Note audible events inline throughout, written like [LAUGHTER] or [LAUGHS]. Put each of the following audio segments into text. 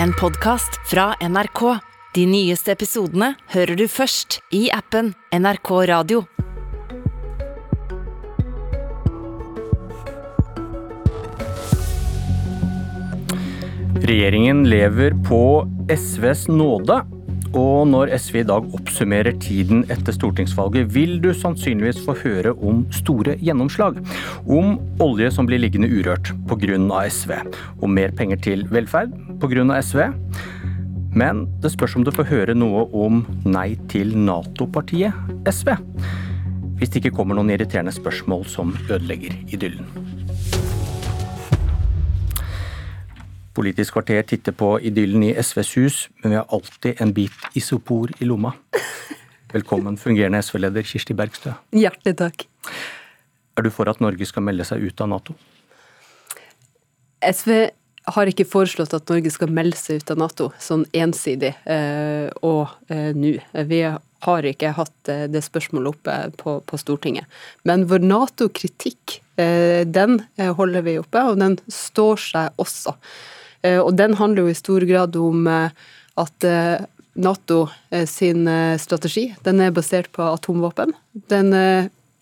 en podkast fra NRK. De nyeste episodene hører du først i appen NRK Radio. Regjeringen lever på SVs nåde. Og når SV i dag oppsummerer tiden etter stortingsvalget, vil du sannsynligvis få høre om store gjennomslag. Om olje som blir liggende urørt pga. SV. Om mer penger til velferd pga. SV. Men det spørs om du får høre noe om nei til Nato-partiet SV. Hvis det ikke kommer noen irriterende spørsmål som ødelegger idyllen. Politisk kvarter titter på idyllen i SVs hus, men vi har alltid en bit isopor i lomma. Velkommen, fungerende SV-leder Kirsti Bergstø. Hjertelig takk. Er du for at Norge skal melde seg ut av Nato? SV har ikke foreslått at Norge skal melde seg ut av Nato sånn ensidig eh, og eh, nå. Vi har ikke hatt eh, det spørsmålet oppe på, på Stortinget. Men vår Nato-kritikk, den holder vi oppe, og den står seg også. Eh, og den handler jo i stor grad om at Nato sin strategi den er basert på atomvåpen. Den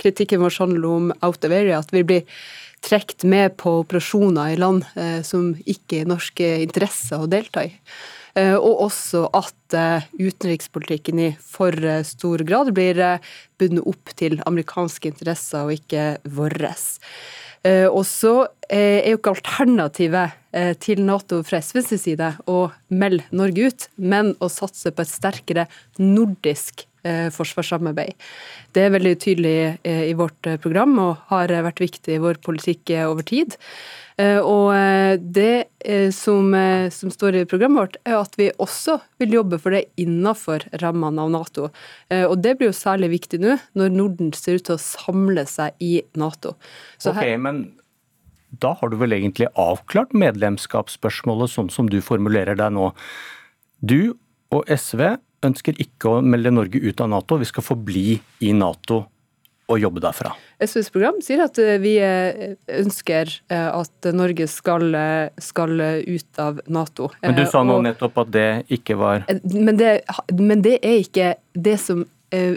kritikken vår handler om out of area, at vi blir trukket med på operasjoner i land eh, som ikke er norske interesser å delta i. Eh, og også at eh, utenrikspolitikken i for stor grad blir bundet opp til amerikanske interesser og ikke våres. Og så er jo ikke alternativet til Nato fra SVs side å melde Norge ut, men å satse på et sterkere nordisk Eh, forsvarssamarbeid. Det er veldig tydelig eh, i vårt eh, program og har vært viktig i vår politikk over tid. Og det som, som, står i programmet vårt, er at vi også vil jobbe for det innenfor rammene av Nato. Og det blir jo særlig viktig nå, når Norden ser ut til å samle seg i Nato. Så ok, men da har du vel egentlig avklart medlemskapsspørsmålet sånn som du formulerer deg nå. Du og SV ønsker ikke å melde Norge ut av Nato, vi skal forbli i Nato og jobbe derfra. SVs program sier at eh, vi eh, ønsker eh, at Norge skal, skal ut av Nato. Men du sa nå nettopp at det ikke var men det, men det er ikke det som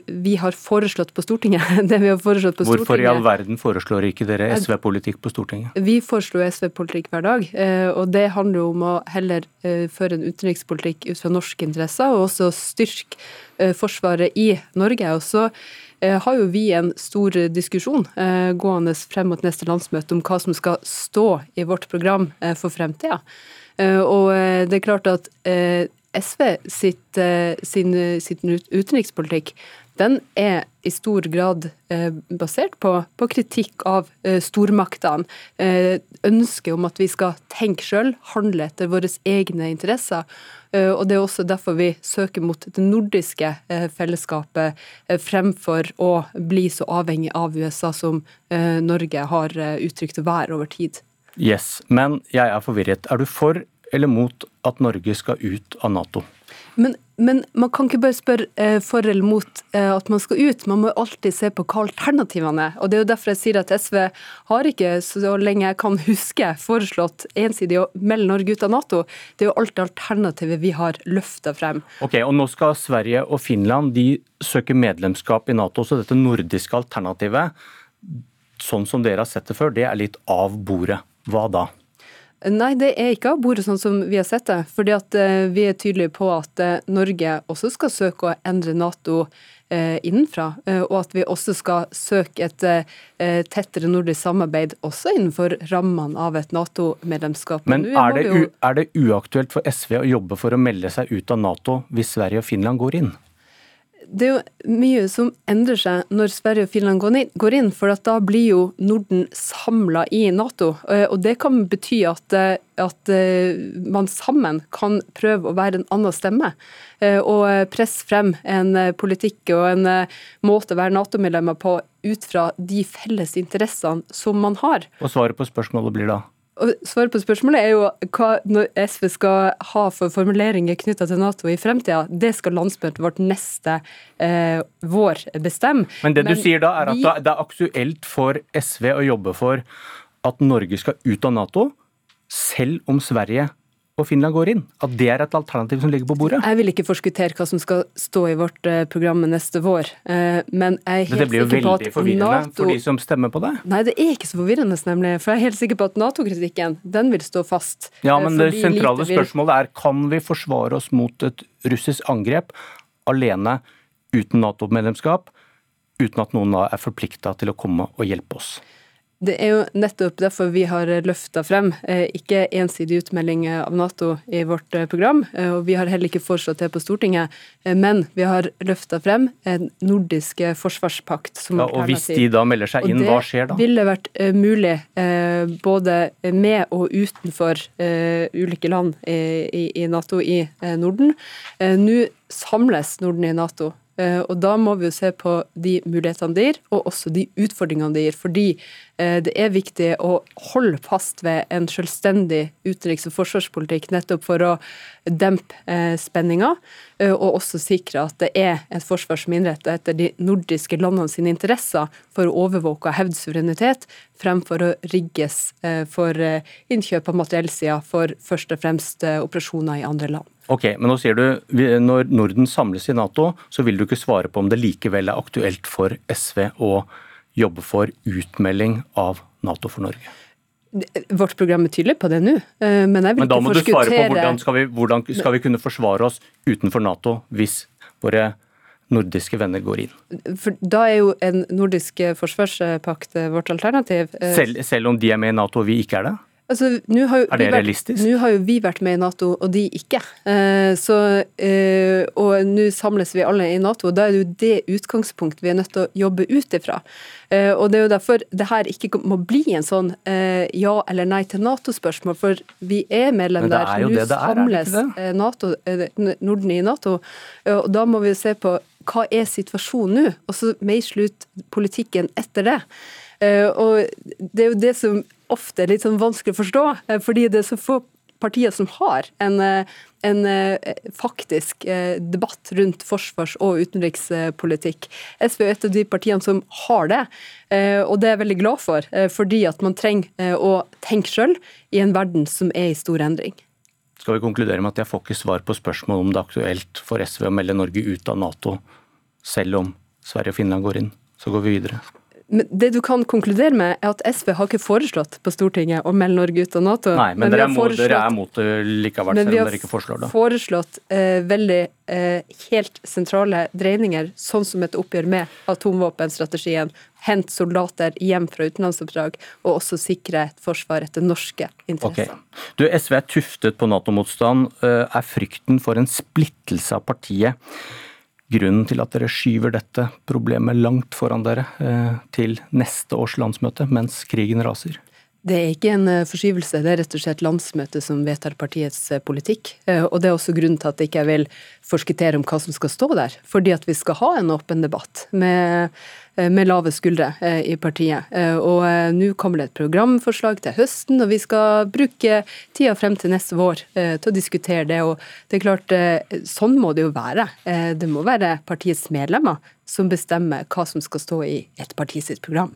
vi har foreslått på Stortinget. [LAUGHS] det vi har foreslått på Hvorfor Stortinget. i all verden foreslår ikke dere SV-politikk på Stortinget? Vi foreslår SV-politikk hver dag, eh, og det handler jo om å heller eh, føre en utenrikspolitikk ut fra norske interesser, og også styrke Forsvaret i Norge. Og så har jo vi en stor diskusjon gående frem mot neste landsmøte om hva som skal stå i vårt program for fremtida. Og det er klart at SV sitt, eh, sin, sin utenrikspolitikk den er i stor grad eh, basert på, på, kritikk av eh, stormaktene. Ønsket om at vi skal tenke sjøl, handle etter våre egne interesser. Og Det er også derfor vi søker mot det nordiske fellesskapet fremfor å bli så avhengig av USA som Norge har uttrykt å være over tid. Yes, men jeg er forvirret. Er du for eller mot at Norge skal ut av Nato? Men, men man kan ikke bare spørre eh, for eller mot eh, at man skal ut, man må alltid se på hva alternativene er. Og Det er jo derfor jeg sier at SV har ikke, så lenge jeg kan huske, foreslått ensidig å melde Norge ut av Nato. Det er jo alt alternativet vi har løfta frem. Ok, og Nå skal Sverige og Finland de søke medlemskap i Nato, så dette nordiske alternativet, sånn som dere har sett det før, det er litt av bordet. Hva da? Nei, det er ikke av bordet sånn som vi har sett det. fordi at eh, vi er tydelige på at eh, Norge også skal søke å endre Nato eh, innenfra. Og at vi også skal søke et tettere nordisk samarbeid også innenfor rammene av et Nato-medlemskap. Men er det, er det uaktuelt for SV å jobbe for å melde seg ut av Nato hvis Sverige og Finland går inn? Det er jo mye som endrer seg når Sverige og Finland går inn, for da blir jo Norden samla i Nato. Eh, og det kan bety at, eh, at, eh, man sammen kan prøve å være en annen stemme. Og presse frem en politikk og en måte å være Nato-medlemmer på ut fra de felles interessene som man har. Og svaret på spørsmålet blir da? Og Svaret på spørsmålet er jo hva SV skal ha for formuleringer knytta til Nato i fremtida. Det skal landsmøtet vårt neste eh, vår bestemme. Men det Men du sier da, er at vi... det er aktuelt for SV å jobbe for at Norge skal ut av Nato, selv om Sverige og Finland går inn? At det er et alternativ som ligger på bordet? Jeg vil ikke forskuttere hva som skal stå i vårt eh, program neste vår, eh, men jeg er helt sikker på at Nato Det blir jo veldig forvirrende for de som stemmer på det? Nei, det er ikke så forvirrende, nemlig. For jeg er helt sikker på at Nato-kritikken, den vil stå fast. Ja, men det sentrale spørsmålet er kan vi forsvare oss mot et russisk angrep alene uten Nato-medlemskap, uten at noen er forplikta til å komme og hjelpe oss? Det er jo nettopp derfor vi har løfta frem eh, ikke ensidig utmelding av Nato i vårt eh, program, eh, og vi har heller ikke foreslått det på Stortinget, men vi har løfta frem en nordisk forsvarspakt som ja, Og hvis de da melder seg inn, hva skjer da? Det ville vært mulig både med og utenfor ulike land i Nato i Norden. Nå samles Norden i Nato. Og da må vi jo se på de mulighetene det gir, og også de utfordringene det gir. Fordi Eh, det er viktig å holde fast ved en selvstendig utenriks- og forsvarspolitikk, nettopp for å dempe eh, spenninga, eh, og også sikre at det er et forsvar som innretter etter de nordiske landene sine interesser for å overvåke og hevde suverenitet, fremfor å rigges for innkjøp av materiellsida for først og fremst operasjoner i andre land. Ok, men nå sier du Når Norden samles i Nato, så vil du ikke svare på om det likevel er aktuelt for SV å jobbe for utmelding av Nato for Norge? Vårt program er tydelig på det nå, eh, men jeg vil men da må du svare på hvordan skal, vi, hvordan skal vi kunne forsvare oss utenfor Nato hvis våre nordiske venner går inn? For Da er jo en nordisk forsvarspakt vårt alternativ. Eh, selv, selv om de er med i Nato og vi ikke er det? Altså, er det realistisk? Nå har jo vi vært med i Nato, og de ikke. Eh, så, eh, og nå samles vi alle i Nato, og da er det jo det utgangspunktet vi er nødt til å jobbe ut ifra. Eh, og det er jo derfor det her ikke må bli en sånn ja eller nei til Nato-spørsmål, for vi er medlem der. Nå samles NATO, Norden i Nato, og da må vi se på hva er situasjonen nå, og så meisle ut politikken etter det. Og det er jo det som ofte litt sånn vanskelig å forstå, eh, fordi det er så få partier som har en, eh, en eh, faktisk debatt rundt forsvars- og utenrikspolitikk. SV er et av de partiene som har det, og det er jeg veldig glad for. Fordi at man trenger å tenke sjøl i en verden som er i stor endring. Skal vi konkludere med at jeg får ikke svar på spørsmål om det er aktuelt for SV å melde Norge ut av Nato, selv om Sverige og Finland går inn? Så går vi videre. Det du kan konkludere med, er at SV har ikke foreslått på Stortinget å melde Norge ut av Nato. Nei, men, men dere, må, dere, er mot det likevel, selv om dere ikke foreslår det. Men vi har foreslått eh, veldig eh, helt sentrale dreininger, sånn som et oppgjør med atomvåpenstrategien, hente soldater hjem fra utenlandsoppdrag, og også sikre et forsvar etter norske interesser. Okay. Du, SV er tuftet på Nato-motstand. Eh, er frykten for en splittelse av partiet grunnen til at dere skyver dette problemet langt foran dere eh, til neste års landsmøte, mens krigen raser? Det er ikke en eh, forskyvelse, det er rett og slett landsmøtet som vedtar partiets eh, politikk. Og det er også grunnen til at jeg ikke vil forskuttere om hva som skal stå der. Fordi at vi skal ha en åpen debatt med Eh, med lave skuldre eh, i partiet. Eh, og nå kommer det et programforslag til høsten, og vi skal bruke tida frem til neste vår til å diskutere det. Og det er klart, sånn må det jo være. Det må være partiets medlemmer som bestemmer hva som skal stå i et parti sitt program.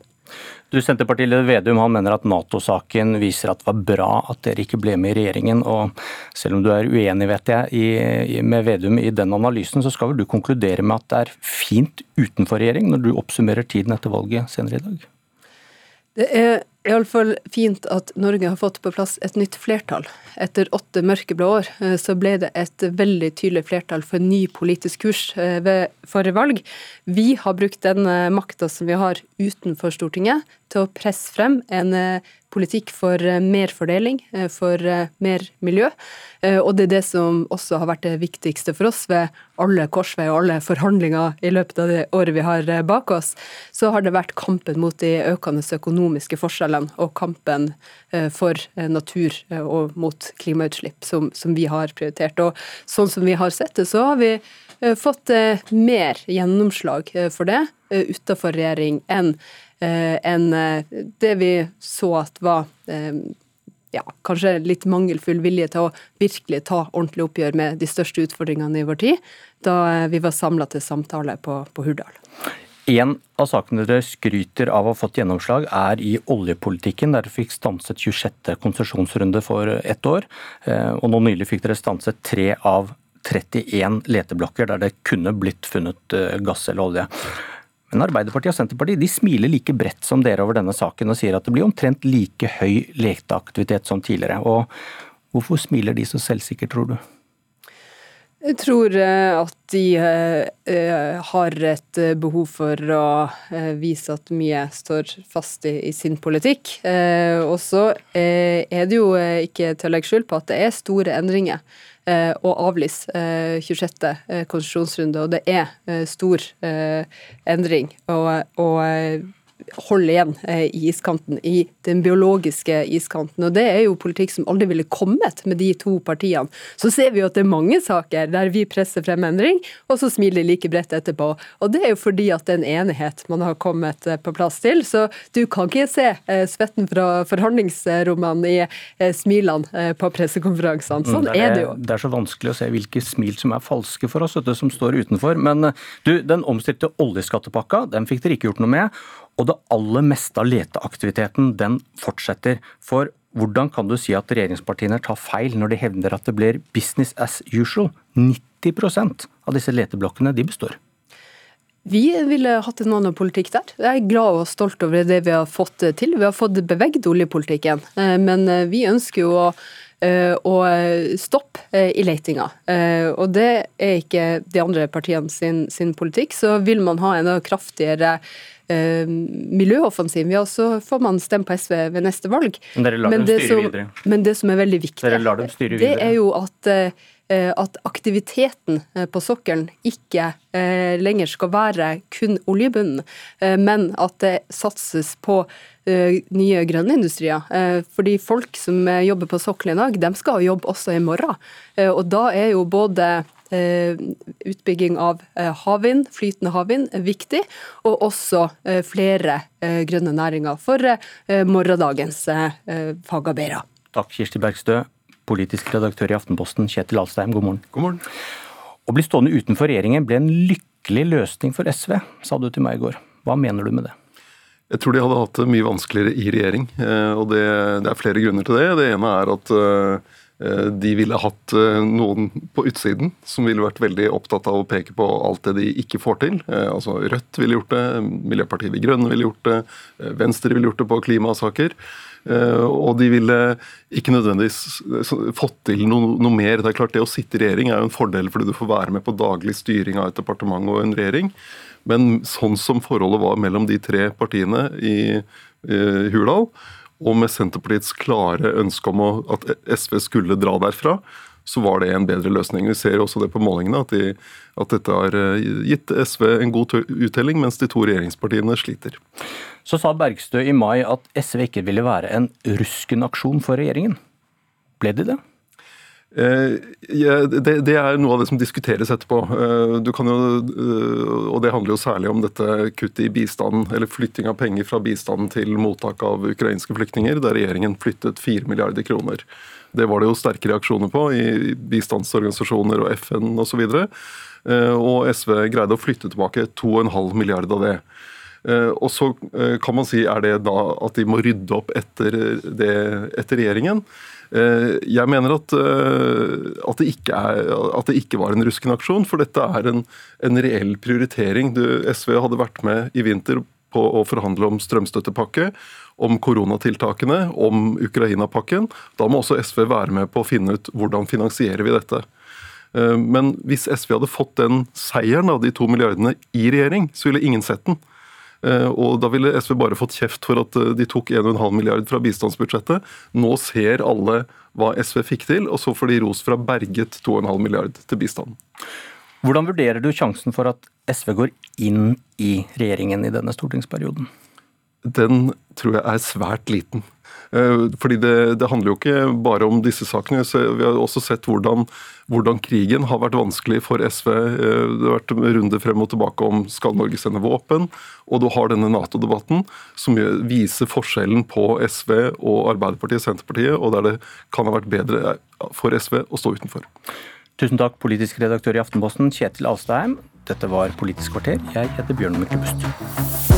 Du, Senterpartileder Vedum han mener at Nato-saken viser at det var bra at dere ikke ble med i regjeringen. og Selv om du er uenig vet jeg, i, med Vedum i den analysen, så skal vel du konkludere med at det er fint utenfor regjering, når du oppsummerer tiden etter valget senere i dag? Det er iallfall fint at Norge har fått på plass et nytt flertall. Etter åtte mørkeblå år eh, så ble det et veldig tydelig flertall for en ny politisk kurs eh, ved forrige valg. Vi har brukt den makta som vi har utenfor Stortinget til å presse frem en eh, politikk for eh, mer fordeling, eh, for mer miljø. Og det er det som også har vært det viktigste for oss ved alle korsveier og alle forhandlinger i løpet av det året vi har bak oss. Så har det vært kampen mot de økende økonomiske forskjellene og kampen for natur og mot klimautslipp som, som vi har prioritert. Og sånn som vi har sett det, så har vi fått mer gjennomslag for det utenfor regjering enn Eh, enn eh, det vi så at var eh, ja, kanskje litt mangelfull vilje til å virkelig ta ordentlig oppgjør med de største utfordringene i vår tid, da vi var samla til samtale på, på Hurdal. En av sakene dere skryter av å ha fått gjennomslag, er i oljepolitikken, der dere fikk stanset 26. konsesjonsrunde for ett år. Eh, og nå nylig fikk dere stanset tre av 31 leteblokker der det kunne blitt funnet eh, gass eller olje. Men Arbeiderpartiet og Senterpartiet de smiler like bredt som dere over denne saken og sier at det blir omtrent like høy leteaktivitet som tidligere. Og hvorfor smiler de så selvsikkert, tror du? Jeg tror eh, at de eh, eh, har et behov for å vise at mye står fast i, sin politikk. Og så er det jo ikke til å legge skjul på at det er store endringer å avlyse 26. konsesjonsrunde, og det er stor endring. Og holde igjen eh, i iskanten, i den biologiske iskanten. Og Det er jo politikk som aldri ville kommet med de to partiene. Så ser vi jo at det er mange saker der vi presser frem endring, og så smiler de like bredt etterpå. Og Det er jo fordi at det er en enighet man har kommet eh, på plass til. Så du kan ikke se eh, svetten fra forhandlingsrommene i smilene på pressekonferansene. Sånn mm, det er, er, det jo. Det er så vanskelig å se hvilke smil som er falske for oss, det som står utenfor. Men du, den omstridte oljeskattepakka, den fikk dere ikke gjort noe med. Og det aller meste av leteaktiviteten den fortsetter. For hvordan kan du si at regjeringspartiene tar feil når de hevder at det blir business as usual? 90% av disse leteblokkene de består. Vi ville hatt en annen politikk der. Jeg er glad og stolt over det vi har fått til. Vi har fått bevegd oljepolitikken, eh, men eh, vi ønsker jo å eh, å stoppe i letinga. Og det er ikke de andre partiene sin, sin politikk. Så vil man ha enda kraftigere miljøoffensiv, ja, så får man stemme på SV ved neste valg. Men dere lar men dem styre som, videre? Men det som er veldig viktig, det er jo at at aktiviteten eh, på sokkelen ikke eh, lenger skal være kun oljebunnen, men at det satses på nye grønne industrier. Fordi folk som jobber på sokkelen i dag, de skal jobbe også i morgen. Og da er jo både Eh, utbygging av eh, havvind, flytende havvind, viktig, og også eh, flere grønne næringer for morgendagens fagarbeidere. Takk, Kirsti Bergstø, politisk redaktør i Aftenposten, Kjetil Alstheim, god morgen. God morgen. Å bli stående utenfor regjeringen ble en lykkelig løsning for SV, sa du til meg i går. Hva mener du med det? Jeg tror de hadde hatt det mye vanskeligere i regjering, og det, det er flere grunner til det. Det ene er at Eh, de ville hatt eh, noen på utsiden som ville vært veldig opptatt av å peke på alt det de ikke får til. Eh, altså Rødt ville gjort det, Miljøpartiet De Grønne ville gjort det, Venstre ville gjort det på klimasaker. Og de ville ikke nødvendigvis fått til noe, noe, mer. Det er klart det Å sitte i regjering er jo en fordel fordi du får være med på daglig styring av et departement og en regjering. Men sånn som forholdet var mellom de tre partiene i, i Hurdal, og med Senterpartiets klare ønske om at SV skulle dra derfra, så var det en bedre løsning. Vi ser også det på målingene, at, de, at dette har eh, gitt SV en god uttelling, mens de to regjeringspartiene sliter. Så sa Bergstø i mai at SV ikke ville være en rusken-aksjon for regjeringen. Ble de det? Eh, ja, det, det, er noe av det som diskuteres etterpå. Eh, du kan jo, eh, og Det handler jo særlig om dette kuttet i bistanden, eller flytting av penger fra bistanden til mottak av ukrainske flyktninger, der regjeringen flyttet 4 milliarder kroner. Det var det jo sterke reaksjoner på i bistandsorganisasjoner og FN osv. Og, så og SV greide å flytte tilbake 2,5 milliarder av det. Og så kan man si er det da at de må rydde opp etter, det, etter regjeringen. Eh, jeg mener at, eh, at, det er, at, det ikke var en rusken aksjon, for dette er en, en reell prioritering. Du, SV hadde vært med i vinter på å forhandle om strømstøttepakke, om koronatiltakene, om Ukraina-pakken. Da må også SV være med på å finne ut hvordan finansierer vi dette. Eh, men hvis SV hadde fått den seieren av de to milliardene i regjering, så ville ingen sett den. Eh, og Da ville SV bare fått kjeft for at eh, de tok 1,5 milliard fra bistandsbudsjettet. Nå ser alle hva SV fikk til, og så får de ros fra berget 2,5 milliard til bistanden. Hvordan vurderer du sjansen for at SV går inn i regjeringen i denne stortingsperioden? Den tror jeg er svært liten. Eh, fordi det, det, handler jo ikke bare om disse sakene. Vi har også sett hvordan, hvordan, krigen har vært vanskelig for SV. Eh, det har vært runde frem og tilbake om skal Norge sende våpen. Og du har denne Nato-debatten som viser forskjellen på SV og Arbeiderpartiet og Senterpartiet, og der det kan ha vært bedre for SV å stå utenfor. Tusen takk, politisk redaktør i Aftenposten Kjetil Alstheim. Dette var Politisk kvarter. Jeg heter Bjørn Myklebust.